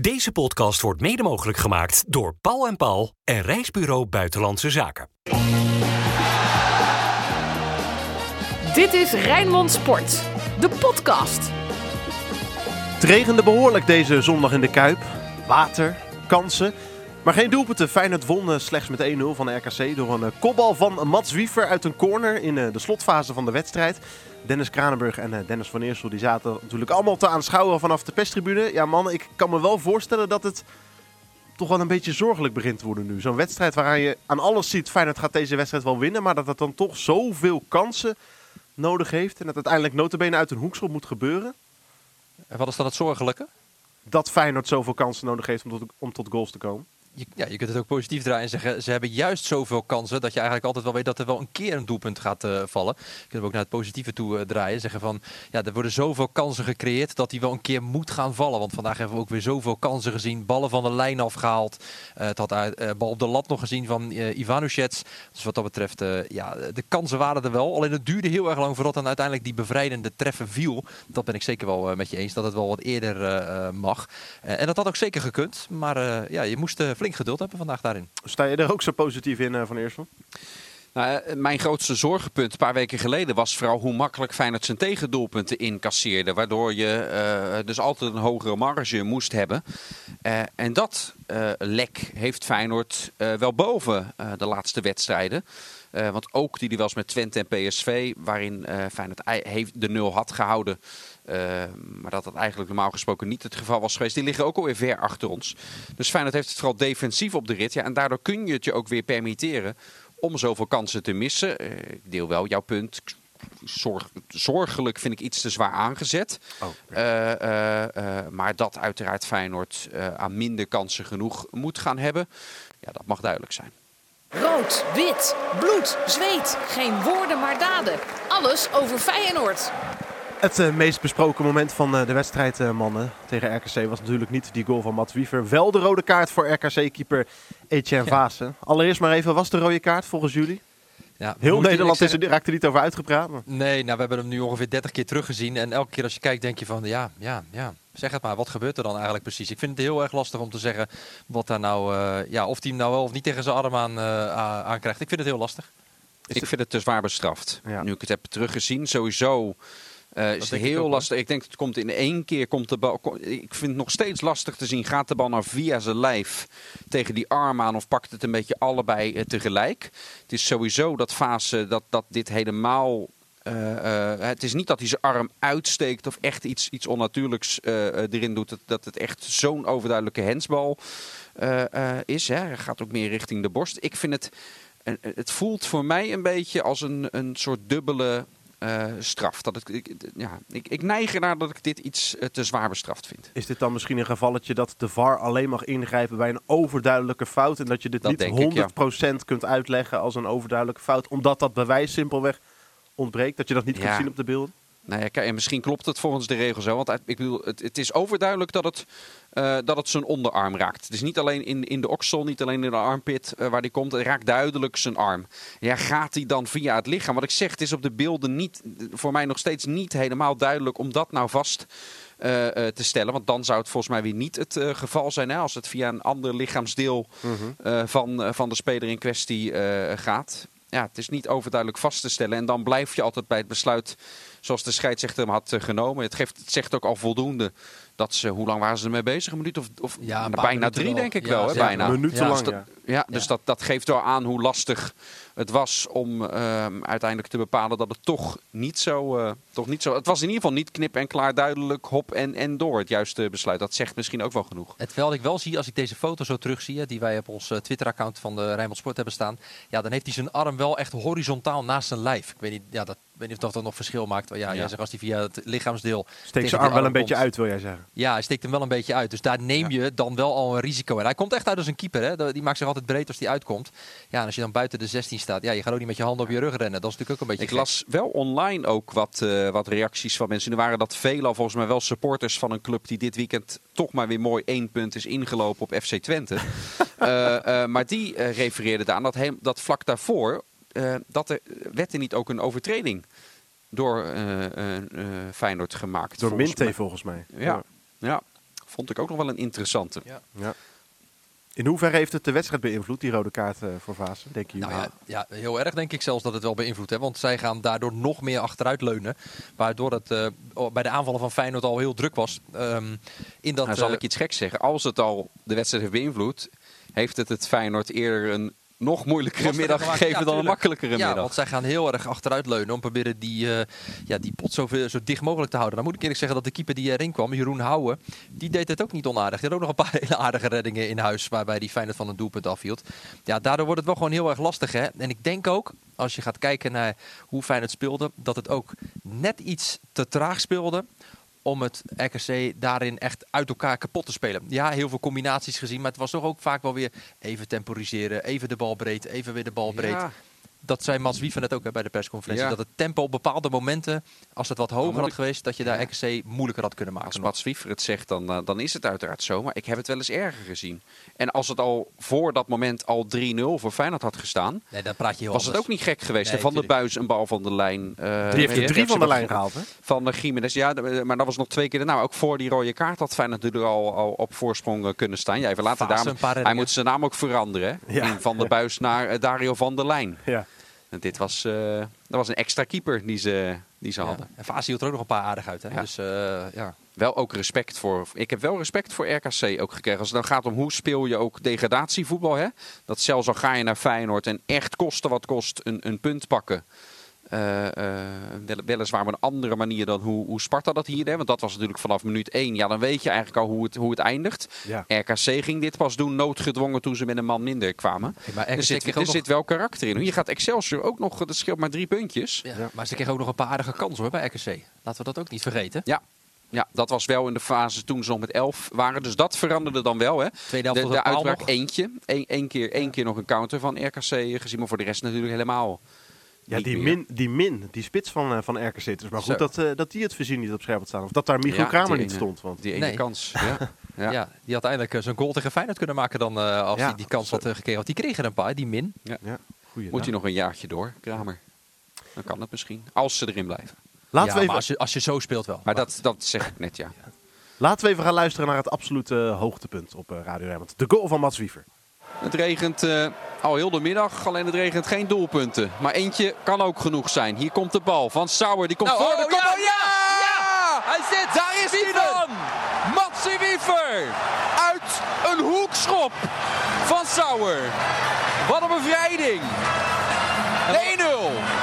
Deze podcast wordt mede mogelijk gemaakt door Paul en Paul en Reisbureau Buitenlandse Zaken. Dit is Rijnmond Sport, de podcast. Het regende behoorlijk deze zondag in de Kuip. Water, kansen, maar geen doelpunten. Feyenoord won eh, slechts met 1-0 van de RKC door een eh, kopbal van Mats Wiever uit een corner in eh, de slotfase van de wedstrijd. Dennis Kranenburg en Dennis van Eersel die zaten natuurlijk allemaal te aanschouwen vanaf de pestribune. Ja mannen, ik kan me wel voorstellen dat het toch wel een beetje zorgelijk begint te worden nu. Zo'n wedstrijd waaraan je aan alles ziet, Feyenoord gaat deze wedstrijd wel winnen, maar dat het dan toch zoveel kansen nodig heeft en dat uiteindelijk notabene uit een hoekschop moet gebeuren. En wat is dan het zorgelijke? Dat Feyenoord zoveel kansen nodig heeft om tot, om tot goals te komen je, ja, je kunt het ook positief draaien en zeggen, ze hebben juist zoveel kansen dat je eigenlijk altijd wel weet dat er wel een keer een doelpunt gaat uh, vallen. Je kunt ook naar het positieve toe uh, draaien. Zeggen van, ja, er worden zoveel kansen gecreëerd dat die wel een keer moet gaan vallen. Want vandaag hebben we ook weer zoveel kansen gezien. Ballen van de lijn afgehaald. Uh, het had bal op de lat nog gezien van Ivanushets. Dus wat dat betreft, ja, de kansen waren er wel. Alleen het duurde heel erg lang voordat dan uiteindelijk die bevrijdende treffen viel. Dat ben ik zeker wel met je eens, dat het wel wat eerder mag. en dat had ook zeker gekund. Maar ja, je moest flink geduld hebben vandaag daarin. Sta je er ook zo positief in, uh, Van Eersel? Nou, eh, mijn grootste zorgenpunt een paar weken geleden was vooral hoe makkelijk Feyenoord zijn tegendoelpunten incasseerde. Waardoor je uh, dus altijd een hogere marge moest hebben. Uh, en dat lek heeft Feyenoord wel boven de laatste wedstrijden. want ook die die was met Twente en PSV, waarin Feyenoord heeft de nul had gehouden. Uh, maar dat dat eigenlijk normaal gesproken niet het geval was geweest. Die liggen ook alweer ver achter ons. Dus Feyenoord heeft het vooral defensief op de rit. Ja, en daardoor kun je het je ook weer permitteren om zoveel kansen te missen. Uh, ik deel wel jouw punt. Zorg, zorgelijk vind ik iets te zwaar aangezet. Oh, ja. uh, maar dat uiteraard Feyenoord aan minder kansen genoeg moet gaan hebben. Ja, dat mag duidelijk zijn. Rood, wit, bloed, zweet. Geen woorden maar daden. Alles over Feyenoord. Het uh, meest besproken moment van uh, de wedstrijd, uh, mannen, tegen RKC was natuurlijk niet die goal van Mats Wiever. Wel de rode kaart voor RKC-keeper Etienne ja. Vaassen. Allereerst maar even, was de rode kaart volgens jullie? Ja, Heel Nederland is er, raakt er niet over uitgepraat. Maar. Nee, nou, we hebben hem nu ongeveer 30 keer teruggezien. En elke keer als je kijkt, denk je van ja, ja, ja. Zeg het maar, wat gebeurt er dan eigenlijk precies? Ik vind het heel erg lastig om te zeggen wat daar nou, ja, of hij hem nou wel of niet tegen zijn arm aan, aankrijgt. Ik vind het heel lastig. Ik vind het te zwaar bestraft. Ja. Nu ik het heb teruggezien, sowieso uh, is heel lastig. Ik denk dat het komt in één keer. Komt de bal, ik vind het nog steeds lastig te zien. Gaat de bal nou via zijn lijf tegen die arm aan of pakt het een beetje allebei uh, tegelijk? Het is sowieso dat fase dat, dat dit helemaal. Uh, het is niet dat hij zijn arm uitsteekt of echt iets, iets onnatuurlijks erin doet. Dat, dat het echt zo'n overduidelijke hensbal is. Hè. Hij gaat ook meer richting de borst. Ik vind het. Het voelt voor mij een beetje als een, een soort dubbele uh, straf. Dat het, ik, ja, ik, ik neig ernaar dat ik dit iets uh, te zwaar bestraft vind. Is dit dan misschien een gevalletje dat de VAR alleen mag ingrijpen bij een overduidelijke fout en dat je dit dat niet 100% ik, ja. kunt uitleggen als een overduidelijke fout, omdat dat bewijs simpelweg ontbreekt, dat je dat niet ja. kunt zien op de beelden? Nou ja, en misschien klopt het volgens de regels zo. Want ik bedoel, het, het is overduidelijk dat het, uh, dat het zijn onderarm raakt. Het is niet alleen in, in de oksel, niet alleen in de armpit uh, waar die komt. Het raakt duidelijk zijn arm. Ja, gaat hij dan via het lichaam? Wat ik zeg, het is op de beelden niet, voor mij nog steeds niet helemaal duidelijk om dat nou vast uh, te stellen. Want dan zou het volgens mij weer niet het geval zijn. Hè, als het via een ander lichaamsdeel -hmm. van, van de speler in kwestie gaat. Ja, het is niet overduidelijk vast te stellen. En dan blijf je altijd bij het besluit zoals de scheidsrechter hem had genomen. Het, geeft, het zegt ook al voldoende dat ze, hoe lang waren ze ermee bezig? Een minuut of, of ja, bijna drie, denk ik wel. Hè, bijna. Een minuut ja, lang, dus dat, ja. dus dat, dat geeft wel aan hoe lastig het was om um, uiteindelijk te bepalen dat het toch niet zo, uh, toch niet zo... Het was in ieder geval niet knip en klaar duidelijk hop en, en door het juiste besluit. Dat zegt misschien ook wel genoeg. Het wel ik wel zie, als ik deze foto zo terugzie, die wij op ons uh, Twitter-account van de Rijnmond Sport hebben staan. Ja, dan heeft hij zijn arm wel echt horizontaal naast zijn lijf. Ik weet niet, ja, dat weet niet of dat nog verschil maakt. Ja, ja. Jij zegt als hij via het lichaamsdeel... Steekt zijn arm wel een beetje uit, wil jij zeggen? Ja, hij steekt hem wel een beetje uit. Dus daar neem je dan wel al een risico. En hij komt echt uit als een keeper. Hè? Die maakt zich altijd breed als hij uitkomt. Ja, en als je dan buiten de 16 staat, ja, je gaat ook niet met je handen op je rug rennen. Dat is natuurlijk ook een beetje Ik las wel online ook wat, uh, wat reacties van mensen. Er waren dat veelal volgens mij wel supporters van een club die dit weekend toch maar weer mooi één punt is ingelopen op FC Twente. uh, uh, maar die refereerde aan dat, dat vlak daarvoor dat er werd er niet ook een overtreding door uh, uh, Feyenoord gemaakt. Door Minte volgens mij. Ja. ja. vond ik ook nog wel een interessante. Ja. In hoeverre heeft het de wedstrijd beïnvloed, die rode kaart eh, voor Vaassen, denk je? Nou ja, ja, heel erg denk ik zelfs dat het wel beïnvloedt. Hè? Want zij gaan daardoor nog meer achteruit leunen. Waardoor het eh, bij de aanvallen van Feyenoord al heel druk was. Ehm, in dat, Nou, zal eh, ik iets geks zeggen. Als het al de wedstrijd heeft beïnvloed, heeft het het Feyenoord eerder een nog moeilijkere middag gegeven Ja, dan een makkelijkere Ja, middag. want zij gaan heel erg achteruit leunen om proberen die, eh, ja, die pot zo, zo dicht mogelijk te houden. Dan moet ik eerlijk zeggen dat de keeper die erin kwam, Jeroen Houwen, die deed het ook niet onaardig. Die had ook nog een paar hele aardige reddingen in huis, waarbij die Feyenoord van een doelpunt afhield. Ja, daardoor wordt het wel gewoon heel erg lastig. Hè? En ik denk ook, als je gaat kijken naar hoe Feyenoord speelde, dat het ook net iets te traag speelde om het RKC daarin echt uit elkaar kapot te spelen. Ja, heel veel combinaties gezien, maar het was toch ook vaak wel weer even temporiseren, even de bal breed, even weer de bal breed dat zei Mats Wieven net ook hè, bij de persconferentie. Ja. Dat het tempo op bepaalde momenten, als het wat hoger had ik- geweest, dat je daar Ja. RKC moeilijker had kunnen maken. Als. Mats Wiever het zegt, dan, eh, dan is het uiteraard zo. Maar ik heb het wel eens erger gezien. En als het al voor dat moment al 3-0 voor Feyenoord had gestaan... Nee, dan praat je heel was het ook niet gek geweest. Nee, van tuurlijk. Buis een bal van de lijn. eh, Die heeft er drie van de lijn gehaald, hè? Van de Jiménez. Ja, de- maar dat was nog twee keer daarna. Ook voor die rode kaart had Feyenoord natuurlijk al, al op voorsprong eh, kunnen staan. Ja, even later paar Hij moet zijn naam ook veranderen. Hè? Ja. Van der Buis naar eh, Dario van der Lijn. Ja. En dit was, eh, dat was een extra keeper die ze, die ze Ja. hadden. En Fasi hield er ook nog een paar aardig uit. Hè? Ja. Dus eh, ja. Wel ook respect voor. Ik heb wel respect voor RKC ook gekregen. Als het dan gaat om hoe speel je ook degradatievoetbal. Hè? Dat zelfs al ga je naar Feyenoord en echt kosten wat kost een, een punt pakken. Eh, eh, wel- weliswaar op een andere manier dan hoe, hoe Sparta dat hier deed. Want dat was natuurlijk vanaf minuut 1. Ja, dan weet je eigenlijk al hoe het, hoe het eindigt. Ja. RKC ging dit pas doen, noodgedwongen toen ze met een man minder kwamen. Hey, maar Er zit, er nog- zit wel karakter in. Je gaat Excelsior ook nog, dat scheelt maar drie puntjes. ja, Maar ze kregen ook nog een paar aardige kansen hoor, bij RKC. Laten we dat ook niet vergeten. Ja. Ja, dat was wel in de fase toen ze nog met 11 waren. Dus dat veranderde dan wel. Hè. Tweede helft De, de uitbraak nog. eentje. Eén één keer, één keer nog een counter van RKC gezien. Maar voor de rest natuurlijk helemaal Ja, die min, die min, die spits van, eh, van RKC. Het is maar goed Zo. dat, eh, dat die het voorzien niet op scherp had staan. Of dat daar Michiel Ja, Kramer niet ene. stond. Want Die ene Nee. kans. Ja. Ja. Ja. die had eindelijk eh, zijn goal tegen Feyenoord kunnen maken dan eh, als Ja, hij die kans had gekregen. Want die kregen er een paar, die min. Moet hij nog een jaartje door, Kramer? Dan kan het misschien. Als ze erin blijven. Laten, ja, we even, maar als je, als je zo speelt wel. Maar dat, dat zeg ik net, ja. laten we even gaan luisteren naar het absolute hoogtepunt op Radio Rijnmond. De goal van Mats Wiever. Het regent eh, al heel de middag, alleen het regent geen doelpunten. Maar eentje kan ook genoeg zijn. Hier komt de bal van Sauer, die komt Nou, voor oh, de ja, kopbal. ja, ja! Hij zit! Daar is hij dan! Matsie Wiever! Uit een hoekschop van Sauer. Wat een bevrijding! 1-0!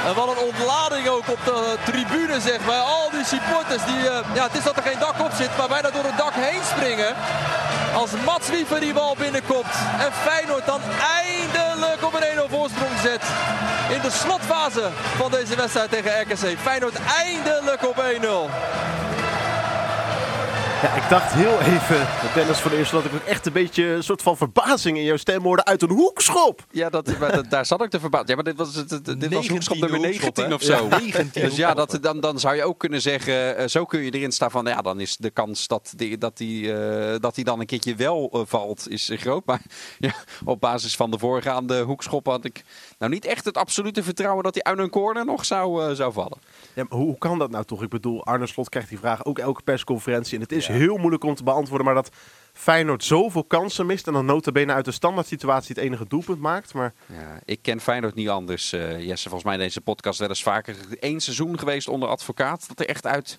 En wat een ontlading ook op de tribune, zeg maar. Al die supporters, die, eh, ja, het is dat er geen dak op zit, maar bijna door het dak heen springen. Als Mats Wiever die bal binnenkomt. En Feyenoord dan eindelijk op een 1-0 voorsprong zet. In de slotfase van deze wedstrijd tegen RKC. Feyenoord eindelijk op 1-0. Ja, ik dacht heel even, Dennis van Eersel, dat ik ook echt een beetje een soort van verbazing in jouw stem hoorde uit een hoekschop. Ja, dat, maar dat- daar zat ik te verbaasd. Ja, maar dit was, het, het- dit was hoekschop 19e nummer hoekschop, 19 hè? of zo. Ja, 19 Dus ja, dat, dan, dan zou je ook kunnen zeggen, eh, zo kun je erin staan van, ja, dan is de kans dat die, dat die, eh, dat die dan een keertje wel eh, valt, is groot. Maar ja, op basis van de voorgaande hoekschop had ik nou niet echt het absolute vertrouwen dat hij uit een corner nog zou, zou vallen. Ja, maar hoe, hoe kan dat nou toch? Ik bedoel, Arne Slot krijgt die vraag ook elke persconferentie. En het is heel moeilijk om te beantwoorden, maar dat Feyenoord zoveel kansen mist en dan nota bene uit de standaard situatie het enige doelpunt maakt. Maar Ja, ik ken Feyenoord niet anders, eh, Jesse. Volgens mij deze podcast wel eens vaker. Eén seizoen geweest onder advocaat. Dat er echt uit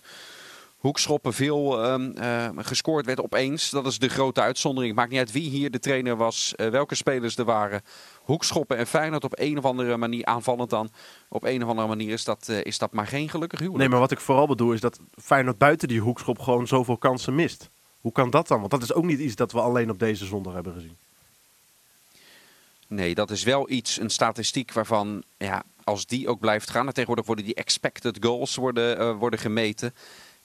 hoekschoppen veel ehm, eh, gescoord werd opeens. Dat is de grote uitzondering. Maakt niet uit wie hier de trainer was, eh, welke spelers er waren. Hoekschoppen en Feyenoord op een of andere manier, aanvallend dan. Op een of andere manier is dat, eh, is dat maar geen gelukkig huwelijk. nee, maar wat ik vooral bedoel is dat Feyenoord buiten die hoekschop gewoon zoveel kansen mist. Hoe kan dat dan? Want dat is ook niet iets dat we alleen op deze zondag hebben gezien. Nee, dat is wel iets, een statistiek waarvan, ja, als die ook blijft gaan. En tegenwoordig worden die expected goals worden, eh, worden gemeten.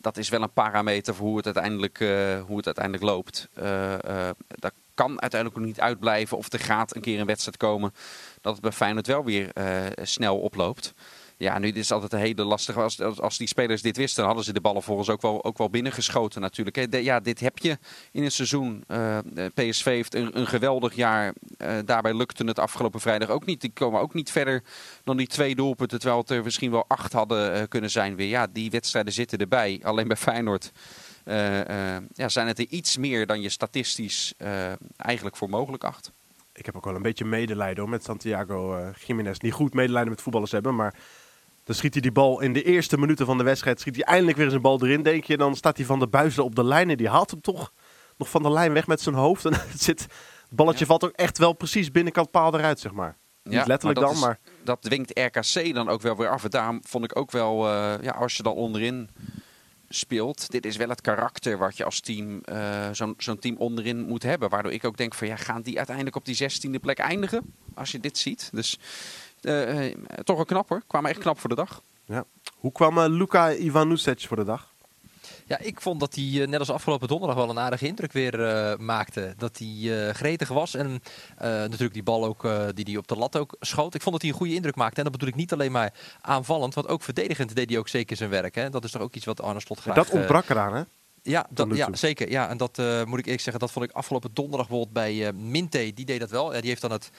Dat is wel een parameter voor hoe het uiteindelijk, eh, hoe het uiteindelijk loopt. Eh eh, dat kan uiteindelijk ook niet uitblijven of er gaat een keer een wedstrijd komen dat het bij Feyenoord wel weer snel oploopt. Ja, nu is het altijd een hele lastige. Als, als, die spelers dit wisten, dan hadden ze de ballen volgens ook wel, ook wel binnengeschoten natuurlijk. ja, dit heb je in een seizoen. Eh, de PSV heeft een, een geweldig jaar. Eh, daarbij lukte het afgelopen vrijdag ook niet. Die komen ook niet verder dan die twee doelpunten. Terwijl het er misschien wel acht hadden eh, kunnen zijn weer. Ja, die wedstrijden zitten erbij. Alleen bij Feyenoord eh, eh, ja, zijn het er iets meer dan je statistisch eh, eigenlijk voor mogelijk acht. Ik heb ook wel een beetje medelijden hoor, met Santiago eh Jiménez. Niet goed medelijden met voetballers hebben, maar dan schiet hij die bal in de eerste minuten van de wedstrijd. Schiet hij eindelijk weer eens een bal erin, denk je. Dan staat hij van de buizen op de lijn en die haalt hem toch nog van de lijn weg met zijn hoofd. En het, zit, het balletje Ja. valt ook echt wel precies binnenkant paal eruit, zeg maar. Niet letterlijk dan, is- maar dat dwingt RKC dan ook wel weer af. En daarom vond ik ook wel, eh, ja, als je dan onderin speelt, dit is wel het karakter wat je als team, eh, zo'n zo'n team onderin moet hebben. Waardoor ik ook denk van, ja, gaan die uiteindelijk op die zestiende plek eindigen? Als je dit ziet. Dus eh, eh, toch een knapper. Kwamen echt knap voor de dag. hoe kwam eh, Luka Ivanusic voor de dag? Ja, ik vond dat hij net als afgelopen donderdag wel een aardige indruk weer eh, maakte. Dat hij eh, gretig was en eh, natuurlijk die bal ook eh, die hij op de lat ook schoot. Ik vond dat hij een goede indruk maakte. En dat bedoel ik niet alleen maar aanvallend, want ook verdedigend deed hij ook zeker zijn werk. Hè. Dat is toch ook iets wat Arne Slot graag... dat ontbrak eraan, hè? ja, dat, ja, zeker. Ja, en dat eh, moet ik eerlijk zeggen, dat vond ik afgelopen donderdag bijvoorbeeld bij eh Minte. Die deed dat wel. Ja, die heeft dan het,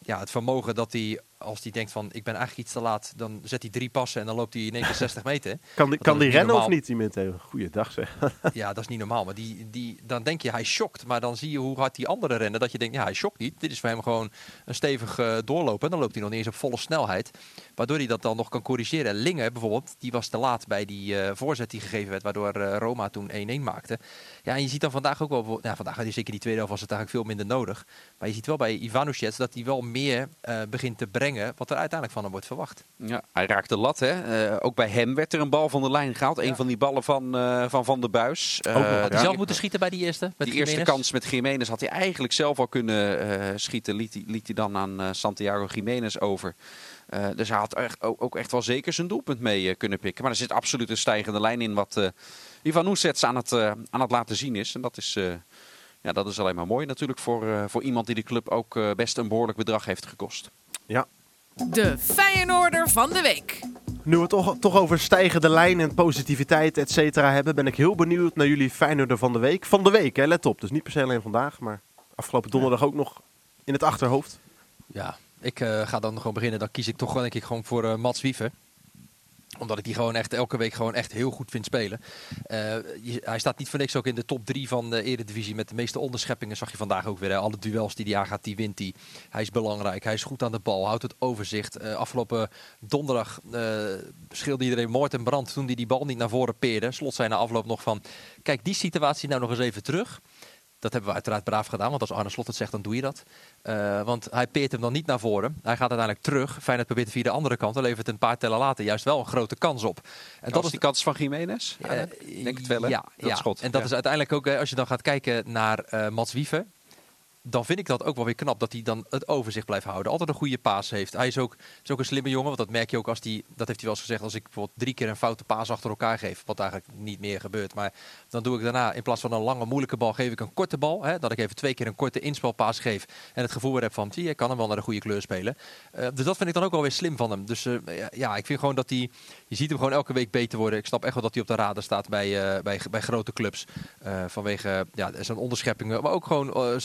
ja, het vermogen dat hij, als hij denkt van ik ben eigenlijk iets te laat, dan zet hij drie passen en dan loopt hij in één keer 60 meter. Kan die, kan die rennen of niet, die Minte? Goeiedag zeg. Ja, dat is niet normaal. Maar die, die, dan denk je hij shokt. Maar dan zie je hoe hard die anderen rennen. Dat je denkt, ja, hij shokt niet. Dit is voor hem gewoon een stevig eh, doorlopen. En dan loopt hij nog niet eens op volle snelheid. Waardoor hij dat dan nog kan corrigeren. Linge bijvoorbeeld, die was te laat bij die eh, voorzet die gegeven werd. Waardoor eh, Roma toen 1-1 maakte. Ja, en je ziet dan vandaag ook wel... Ja, vandaag had hij zeker die tweede helft was het eigenlijk veel minder nodig. Maar je ziet wel bij Ivanusic dat hij wel meer eh, begint te brengen. Wat er uiteindelijk van hem wordt verwacht. Ja, hij raakt de lat. Hè. Eh, ook bij hem werd er een bal van de lijn gehaald. Een van die ballen van eh, Van, van der Buis. Eh, Had Ja. hij zelf moeten schieten bij die eerste? Met die eerste kans met Jiménez had hij eigenlijk zelf al kunnen eh, schieten. Liet hij, liet hij dan aan eh, Santiago Jiménez over. Eh, dus hij had echt, ook, ook echt wel zeker zijn doelpunt mee kunnen pikken. Maar er zit absoluut een stijgende lijn in wat eh Ivan Oesets aan het, aan het laten zien is. En dat is, eh, ja, dat is alleen maar mooi natuurlijk voor, eh, voor iemand die de club ook best een behoorlijk bedrag heeft gekost. Ja. De Feyenoorder van de week. Nu we het toch, toch over stijgende lijn en positiviteit, et cetera, hebben, ben ik heel benieuwd naar jullie Feyenoorder van de week. Van de week, hè, let op. Dus niet per se alleen vandaag, maar afgelopen donderdag ook nog in het achterhoofd. Ja, ik eh, ga dan gewoon beginnen. Dan kies ik toch denk ik gewoon voor eh, Mats Wiever omdat ik die gewoon echt elke week gewoon echt heel goed vind spelen. Eh, hij staat niet voor niks ook in de top 3 van de Eredivisie. Met de meeste onderscheppingen zag je vandaag ook weer. Alle duels die hij aangaat, die wint hij. Hij is belangrijk. Hij is goed aan de bal. Houdt het overzicht. Eh, afgelopen donderdag eh scheelde iedereen moord en brand toen hij die bal niet naar voren peerde. Slot zei na afloop nog van, kijk die situatie nou nog eens even terug. Dat hebben we uiteraard braaf gedaan, want als Arne Slot het zegt, dan doe je dat. Eh, want hij peert hem dan niet naar voren. Hij gaat uiteindelijk terug. Feyenoord probeert het via de andere kant. Dan levert een paar tellen later juist wel een grote kans op. En dat is die kans van Jiménez? eh, Ik denk het wel, hè? Ja, Dat ja. schot. en dat Ja. is uiteindelijk ook, hè, als je dan gaat kijken naar eh Mats Wiever. Dan vind ik dat ook wel weer knap dat hij dan het overzicht blijft houden. Altijd een goede paas heeft. Hij is ook, is ook een slimme jongen. Want dat merk je ook als die. Dat heeft hij wel eens gezegd. Als ik bijvoorbeeld drie keer een foute paas achter elkaar geef. Wat eigenlijk niet meer gebeurt. Maar dan doe ik daarna in plaats van een lange moeilijke bal. Geef ik een korte bal. Hè, dat ik even twee keer een korte inspelpaas geef. En het gevoel weer heb van. Zie ik kan hem wel naar de goede kleur spelen. Eh, dus dat vind ik dan ook wel weer slim van hem. Dus eh, ja, ik vind gewoon dat hij. Je ziet hem gewoon elke week beter worden. Ik snap echt wel dat hij op de radar staat bij, eh, bij, bij grote clubs. Vanwege ja, zijn onderscheppingen. Maar ook gewoon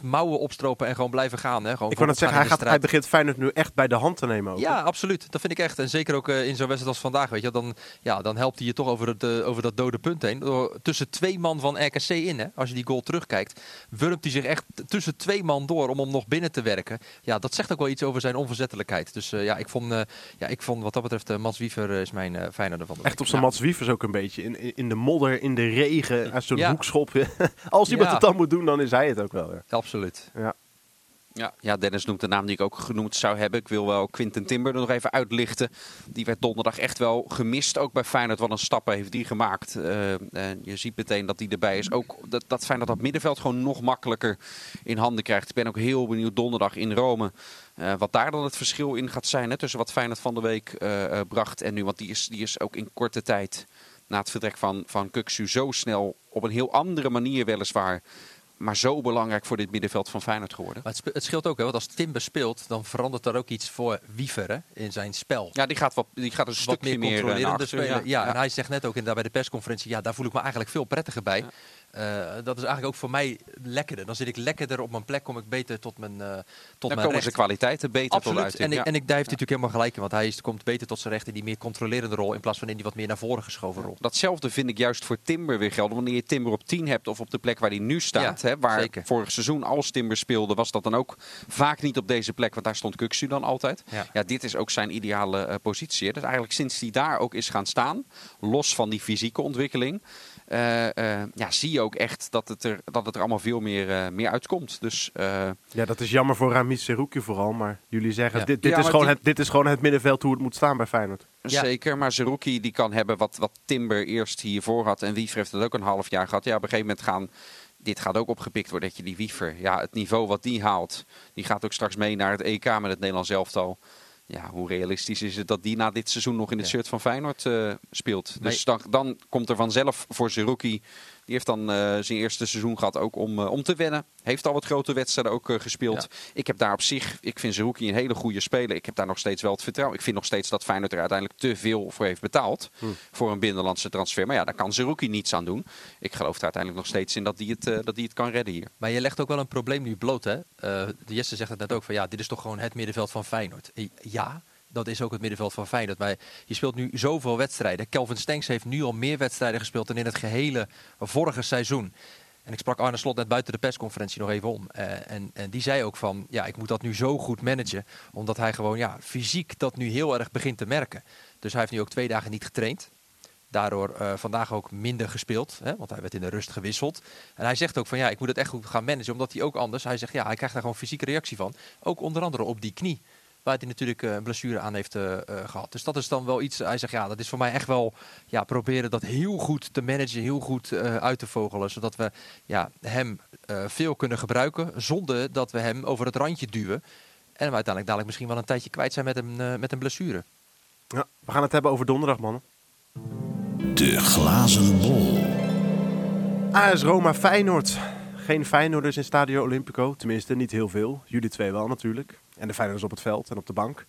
het mouwen opstropen en gewoon blijven gaan. Hè. Gewoon Ik wou net zeggen, hij, gaat, hij begint Feyenoord nu echt bij de hand te nemen ook. ja, absoluut. Dat vind ik echt. En zeker ook eh, in zo'n wedstrijd als vandaag, weet je, dan, ja, dan helpt hij je toch over, het, eh, over dat dode punt heen. Door, tussen twee man van RKC in, hè, als je die goal terugkijkt, wurmt hij zich echt tussen twee man door om hem nog binnen te werken. Ja, dat zegt ook wel iets over zijn onverzettelijkheid. Dus eh, ja, ik vond, ja, ik vond wat dat betreft, Mats Wiever is mijn uh, Feyenoorder van de Echt op zijn Ja. Mats Wievers ook een beetje. In, in, in de modder, in de regen, uit zo'n Ja. hoekschop. Als iemand Ja. het dan moet doen, dan is hij het ook wel. Ja. Absoluut. Ja, ja, Dennis noemt de naam die ik ook genoemd zou hebben. Ik wil wel Quinten Timber er nog even uitlichten. Die werd donderdag echt wel gemist. Ook bij Feyenoord. Wat een stappen heeft die gemaakt. Eh, en je ziet meteen dat die erbij is. Ook dat, dat Feyenoord dat middenveld gewoon nog makkelijker in handen krijgt. Ik ben ook heel benieuwd donderdag in Rome. eh, wat daar dan het verschil in gaat zijn. Hè, tussen wat Feyenoord van de week eh, eh, bracht en nu. Want die is, die is ook in korte tijd na het vertrek van, van Kuksu zo snel op een heel andere manier weliswaar. Maar zo belangrijk voor dit middenveld van Feyenoord geworden. Maar het, scheelt ook, hè, want als Timber speelt, dan verandert er ook iets voor Wiever hè, in zijn spel. Ja, die gaat, wat, die gaat een wat stukje meer eh, controlerende spelen. Ja, ja. en hij zegt net ook in, daar bij de persconferentie, ja, daar voel ik me eigenlijk veel prettiger bij. Eh, dat is eigenlijk ook voor mij lekkerder. Dan zit ik lekkerder op mijn plek, kom ik beter tot mijn, uh, tot Dan mijn komen recht. zijn kwaliteiten beter Absoluut. tot uiting. En, ja. en ik, daar heeft hij natuurlijk helemaal gelijk in. Want hij is, komt beter tot zijn recht in die meer controlerende rol. In plaats van in die wat meer naar voren geschoven rol. Datzelfde vind ik juist voor Timber weer gelden. Wanneer je Timber op 10 hebt of op de plek waar hij nu staat. Ja, hè, waar zeker. vorig seizoen als Timber speelde, was dat dan ook vaak niet op deze plek. Want daar stond Kuksu dan altijd. Ja. Ja, dit is ook zijn ideale eh, positie. hè. Dus eigenlijk sinds hij daar ook is gaan staan, los van die fysieke ontwikkeling. Eh, eh, ja, zie je ook echt dat het er, dat het er allemaal veel meer, eh, meer uitkomt. Dus eh, Ja, dat is jammer voor Ramiz Seruki vooral. Maar jullie zeggen, Ja. dit, dit, Ja, is maar gewoon die- het, dit is gewoon het middenveld hoe het moet staan bij Feyenoord. Ja. Zeker, maar Zerouki die kan hebben wat, wat Timber eerst hiervoor had. En Wiever heeft het ook een half jaar gehad. Ja, op een gegeven moment gaan... Dit gaat ook opgepikt worden, dat je die Wiever... Ja, het niveau wat die haalt, die gaat ook straks mee naar het EK met het Nederlands elftal. Ja, hoe realistisch is het dat die na dit seizoen nog in het shirt van Feyenoord eh, speelt? Dus dan, dan komt er vanzelf voor Zerouki... Die heeft dan eh, zijn eerste seizoen gehad ook om, eh, om te wennen. Heeft al wat grote wedstrijden ook eh, gespeeld. Ik heb daar op zich, ik vind Zerouki een hele goede speler. Ik heb daar nog steeds wel het vertrouwen. Ik vind nog steeds dat Feyenoord er uiteindelijk te veel voor heeft betaald. Voor een binnenlandse transfer. Maar ja, daar kan Zerouki niets aan doen. Ik geloof er uiteindelijk nog steeds in dat hij het, dat hij het kan redden hier. Maar je legt ook wel een probleem nu bloot, hè? De Jesse zegt het net ook van ja, dit is toch gewoon het middenveld van Feyenoord. Ja, dat is ook het middenveld van Feyenoord. Maar je speelt nu zoveel wedstrijden. Kelvin Stenks heeft nu al meer wedstrijden gespeeld dan in het gehele vorige seizoen. En ik sprak Arne Slot net buiten de persconferentie nog even om. Eh, en, en die zei ook van, ja, ik moet dat nu zo goed managen. Omdat hij gewoon, ja, fysiek dat nu heel erg begint te merken. Dus hij heeft nu ook twee dagen niet getraind. Daardoor eh, vandaag ook minder gespeeld, hè, want hij werd in de rust gewisseld. En hij zegt ook van ja, ik moet het echt goed gaan managen, omdat hij ook anders, hij zegt ja, hij krijgt daar gewoon fysieke reactie van. Ook onder andere op die knie, waar hij natuurlijk eh, een blessure aan heeft eh, eh, gehad. Dus dat is dan wel iets, hij zegt ja, dat is voor mij echt wel ja, proberen dat heel goed te managen, heel goed eh, uit te vogelen. Zodat we ja, hem eh, veel kunnen gebruiken, zonder dat we hem over het randje duwen. En hem uiteindelijk dadelijk misschien wel een tijdje kwijt zijn met een, eh, met een blessure. Ja, we gaan het hebben over donderdag, mannen. De glazen bol. AS Roma Feyenoord. Geen Feyenoorders in Stadio Olimpico. Tenminste, niet heel veel. Jullie twee wel natuurlijk. En de Feyenoorders op het veld en op de bank.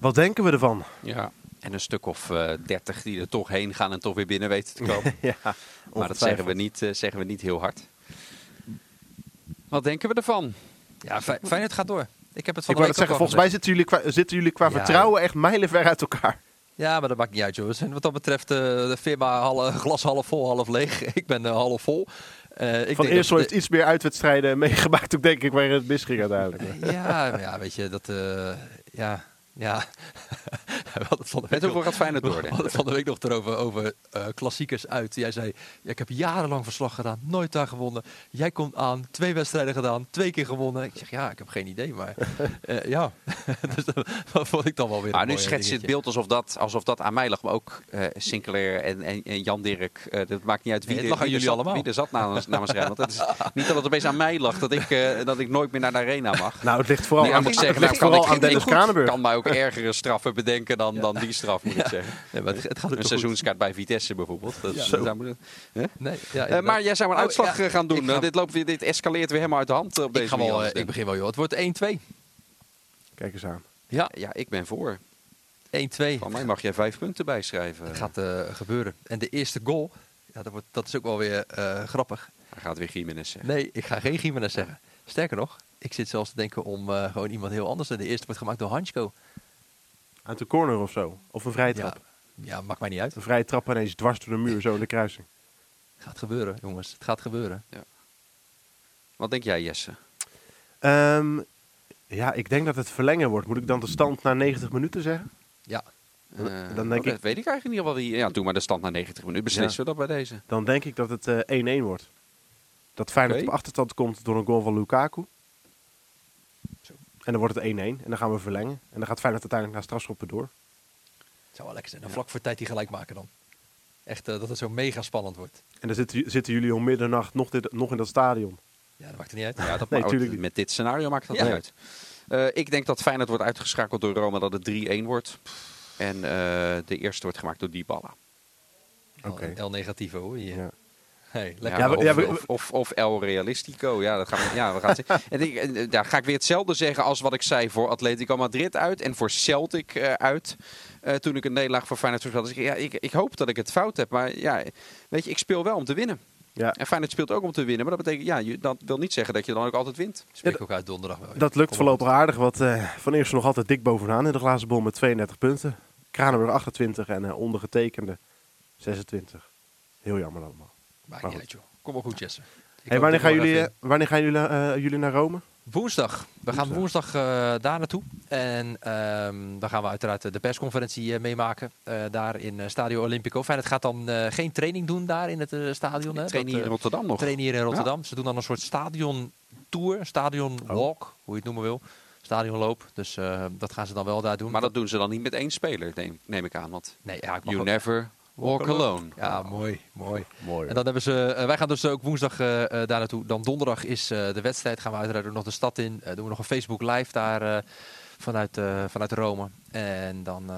Wat denken we ervan? Ja. En een stuk of eh, dertig die er toch heen gaan en toch weer binnen weten te komen. ja, maar dat zeggen we, niet, eh, zeggen we niet heel hard. Wat denken we ervan? Ja, Fey- Feyenoord gaat door. Ik heb het van Ik de zeggen, volgens mij zitten jullie qua, zitten jullie qua Ja. vertrouwen echt mijlenver uit elkaar. Ja, maar dat maakt niet uit, joh. We zijn wat dat betreft eh, de firma half, glas half vol, half leeg. Ik ben half vol. Eh, ik Van Eersel heeft iets meer uitwedstrijden meegemaakt, ook denk ik, waar het misging uiteindelijk. Ja, ja, weet je, dat... eh, ja, ja. We hadden het van de week Met hoeveel gaat Feyenoord door, We hadden het van de week nog erover over eh, klassiekers uit. Jij zei, ja, ik heb jarenlang verslag gedaan, nooit daar gewonnen. Jij komt aan, twee wedstrijden gedaan, twee keer gewonnen. Ik zeg, ja, ik heb geen idee, maar eh, ja. dus dat vond ik dan wel weer Maar nu schets je het beeld alsof dat, alsof dat aan mij lag. Maar ook eh Sinclair en, en, en Jan Dirk. eh, dat maakt niet uit wie, Nee, er- het lag aan wie er jullie zat, allemaal. wie er zat namens, namens Rijnmond. Het is niet dat het opeens aan mij lag dat ik, eh, dat ik nooit meer naar de arena mag. Nou, het ligt vooral Nee, aan, het zeggen, ligt nou, kan vooral ik- aan Dennis Kranenburg. kan mij ook ergere straffen bedenken dan, dan die straf, moet ik zeggen. Nee, maar het, het gaat Een seizoenskaart bij Vitesse bijvoorbeeld. Dat, Ja. dat zou moeten- Hè? goed. Nee, ja, Eh, maar jij zou een Oh, uitslag ja, eh, gaan doen. ga- Eh, dit, loopt weer, dit escaleert weer helemaal uit de hand op ik, ga wel, eh, ik begin wel, joh. Het wordt 1-2. Kijk eens aan. Ja, ik. Ja, ik ben voor. 1-2. Van mij mag jij vijf punten bijschrijven. Het gaat gebeuren. En de eerste goal, ja, dat, wordt, dat is ook wel weer eh, grappig. Hij gaat weer Jiménez zeggen. Nee, ik ga geen Gimenez zeggen. Sterker nog, ik zit zelfs te denken om eh, gewoon iemand heel anders. En de eerste wordt gemaakt door Hansko. Uit de corner of zo. Of een vrije Ja, trap. ja, maakt mij niet uit. Een vrije trap ineens dwars door de muur, zo in de kruising. Het gaat gebeuren, jongens. Het gaat gebeuren. Wat denk jij, Jesse? Ehm, ja, ik denk dat het verlengen wordt. Moet ik dan de stand naar 90 minuten zeggen? Ja, Dan Eh, denk oh, ik- dat weet ik eigenlijk niet wel wie. Ja, doe maar de stand naar 90 minuten. Beslissen we dat bij deze? Dan denk ik dat het eh, 1-1 wordt. Dat Feyenoord Oké. op achterstand komt door een goal van Lukaku. Zo. En dan wordt het 1-1. En dan gaan we verlengen. En dan gaat Feyenoord uiteindelijk naar strafschoppen door. het zou wel lekker zijn. Dan vlak voor tijd die gelijk maken dan. Echt eh, dat het zo mega spannend wordt. En dan zitten, zitten jullie om middernacht nog, dit, nog in dat stadion. Ja, dat maakt er niet uit. Ja, dat Nee, met dit scenario maakt dat Ja. niet uit. Eh, ik denk dat Feyenoord wordt uitgeschakeld door Roma, dat het 3-1 wordt. En eh, de eerste wordt gemaakt door Dybala. Oké. El Negativo hoor. Hier. Ja. Hey, Ja. Ja, of, ja, we- of, of, of El Realistico. Ja, dat gaan we, ja, we gaan. En ik, eh, daar ga ik weer hetzelfde zeggen als wat ik zei voor Atletico Madrid uit en voor Celtic eh, uit. eh, toen ik een nederlaag voor Feyenoord voorspelde. Dus ik, ja, ik, ik hoop dat ik het fout heb. Maar ja, weet je, ik speel wel om te winnen. Ja. En Feyenoord speelt ook om te winnen. Maar dat betekent, ja, je, dat wil niet zeggen dat je dan ook altijd wint. Spreek ook uit donderdag wel. Dat lukt Kom voorlopig aardig, want eh, Van Eersel nog altijd dik bovenaan in de glazen bol met 32 punten. Kranenburg 28 en ondergetekende 26. Heel jammer allemaal. Maakt Maar niet goed. uit, joh. Kom maar goed, Jesse. Ik Hey, hoop wanneer, gaan jullie, even- eh, wanneer gaan jullie, eh, jullie naar Rome? Woensdag. We gaan Woensdag. eh, daar naartoe. En ehm, dan gaan we uiteraard eh, de persconferentie eh, meemaken. eh, daar in eh, Stadio Olimpico. Fijn, het gaat dan eh, geen training doen daar in het eh, stadion. Hè? Trainen Dat, hier eh, in Rotterdam nog. trainen hier in Rotterdam. Ze doen dan een soort stadion tour, stadion Oh. walk, hoe je het noemen wil. Stadionloop. Dus eh, dat gaan ze dan wel daar doen. Maar dat doen ze dan niet met één speler, neem, neem ik aan. Want nee, ja, ik you ook- never walk alone. Ja, mooi, mooi. Mooi. En dan hebben ze, eh, wij gaan dus ook woensdag eh, eh, daar naartoe. Dan donderdag is eh, de wedstrijd. Gaan we uiteraard ook nog de stad in. Eh, doen we nog een Facebook live daar eh, vanuit, eh, vanuit Rome. En dan eh,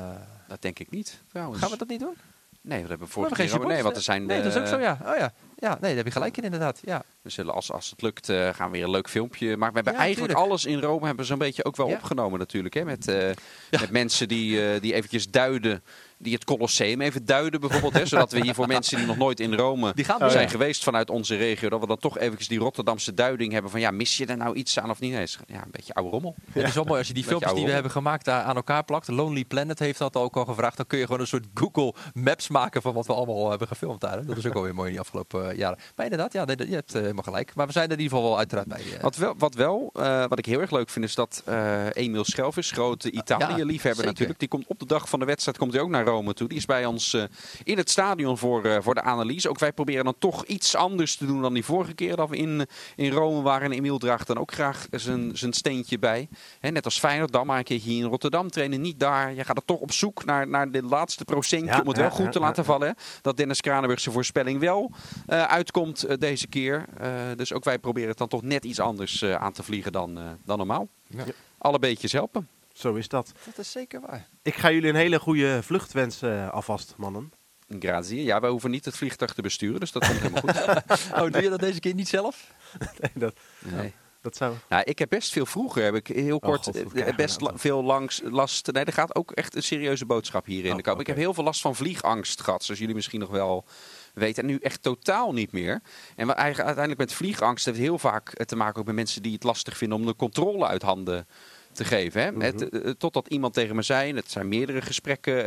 Dat denk ik niet, trouwens. gaan we dat niet doen. Nee, dat hebben we vorige keer Nee, want er zijn... Nee, dat is ook eh, zo, ja. Oh ja. Ja, nee, daar heb je gelijk in inderdaad. Ja. We zullen als, als het lukt, eh, gaan we weer een leuk filmpje maken. We hebben Ja, eigenlijk tuurlijk. alles in Rome hebben we zo'n beetje ook wel Ja. opgenomen natuurlijk. Hè? Met, eh, met mensen die, eh, die eventjes duiden, die het Colosseum even duiden bijvoorbeeld. Hè? Zodat we hier voor mensen die nog nooit in Rome Die gaan Oh, zijn ja. geweest vanuit onze regio, dat we dan toch eventjes die Rotterdamse duiding hebben van ja, mis je er nou iets aan of niet? Nee, is- ja, een beetje oude rommel. Het is wel mooi als je die filmpjes die we hebben gemaakt daar aan elkaar plakt. Lonely Planet heeft dat ook al gevraagd. Dan kun je gewoon een soort Google Maps maken van wat we allemaal hebben gefilmd daar. hè. Dat is ook alweer mooi in die afgelopen eh, jaren. Maar inderdaad, ja, je hebt helemaal gelijk. Maar we zijn er in ieder geval wel uiteraard bij. eh. Wat wel, wat, wel eh, wat ik heel erg leuk vind, is dat eh Emiel Schelvis, grote Italië-liefhebber natuurlijk, die komt op de dag van de wedstrijd komt hij ook naar Rome toe. Die is bij ons eh, in het stadion voor, eh, voor de analyse. Ook wij proberen dan toch iets anders te doen dan die vorige keer dat we in, in Rome waren. En Emiel draagt dan ook graag zijn, zijn steentje bij. Hè, net als Feyenoord, dan maar een keertje hier in Rotterdam trainen. Niet daar. Je gaat er toch op zoek naar, naar de laatste procentje Ja, om het wel ja, goed ja, te ja. laten vallen. hè. Dat Dennis Kranenburg zijn voorspelling wel eh, uitkomt deze keer. Eh, dus ook wij proberen het dan toch net iets anders eh, aan te vliegen dan, eh, dan normaal. Ja. Alle beetjes helpen. Zo is dat. Dat is zeker waar. Ik ga jullie een hele goede vlucht wensen alvast, mannen. Grazie. Ja, wij hoeven niet het vliegtuig te besturen, dus dat komt helemaal goed. Oh, doe je dat deze keer niet zelf? Nee, dat, Nee. dat zou... Nou, ik heb best veel vroeger, heb ik heel kort, God, krijgen we best nou la- veel langs last. Nee, er gaat ook echt een serieuze boodschap hier in Oh, de koop. Ik heb heel veel last van vliegangst gehad, zoals jullie misschien nog wel weten. En nu echt totaal niet meer. En wat eigenlijk uiteindelijk met vliegangst heeft het heel vaak eh, te maken ook met mensen die het lastig vinden om de controle uit handen te geven. Hè? Het, eh, eh, totdat iemand tegen me zei, en het zijn meerdere gesprekken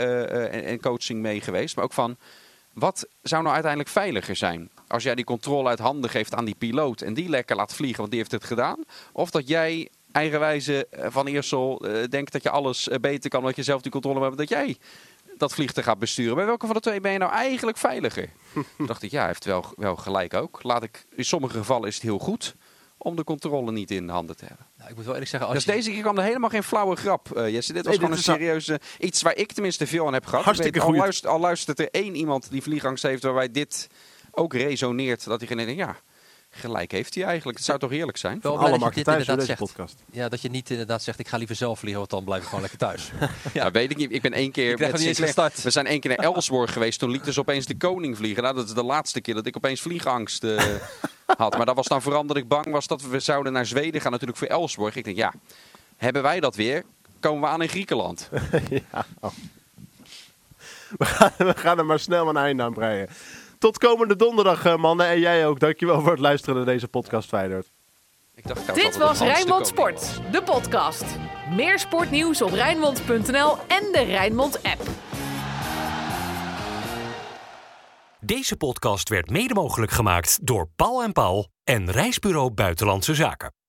en, en coaching mee geweest, maar ook van wat zou nou uiteindelijk veiliger zijn? Als jij die controle uit handen geeft aan die piloot en die lekker laat vliegen, want die heeft het gedaan. Of dat jij eigenwijze van Eersel denkt dat je alles beter kan, omdat je zelf die controle hebt, dat jij dat vliegtuig gaat besturen. Bij welke van de twee ben je nou eigenlijk veiliger? Toen dacht ik, ja, hij heeft wel, wel gelijk ook. Laat ik, in sommige gevallen is het heel goed om de controle niet in handen te hebben. Nou, ik moet wel eerlijk zeggen, als Dus je- deze keer kwam er helemaal geen flauwe grap, eh, Jesse. Dit was Nee, gewoon dit een serieuze... Iets waar ik tenminste veel aan heb gehad. Hartstikke Ik weet, al, luistert, al luistert er één iemand die vliegangst heeft... waarbij dit ook resoneert. Dat diegene denkt, ja, gelijk heeft hij eigenlijk. Het zou toch heerlijk zijn? wel Alle dat je markten inderdaad deze zegt. podcast. Ja, dat je niet inderdaad zegt, ik ga liever zelf vliegen, want dan blijf ik gewoon lekker thuis. Ja, weet ik niet. Ik ben één keer... Met Sinclair-. We zijn één keer naar Elsborg geweest. Toen liet dus opeens de koning vliegen. Nou, dat is de laatste keer dat ik opeens vliegangst eh, had. Maar dat was dan vooral omdat ik bang was dat we zouden naar Zweden gaan. Natuurlijk voor Elsborg. Ik denk, ja, hebben wij dat weer? Komen we aan in Griekenland? ja. oh. we, gaan, we gaan er maar snel een einde aan breien. Tot komende donderdag, eh, mannen. En jij ook. Dankjewel voor het luisteren naar deze podcast, Feyenoord. Ik dacht trouwens Dit was Rijnmond Sport, was. de podcast. Meer sportnieuws op Rijnmond.nl en de Rijnmond app. Deze podcast werd mede mogelijk gemaakt door Paul en Paul en Reisbureau Buitenlandse Zaken.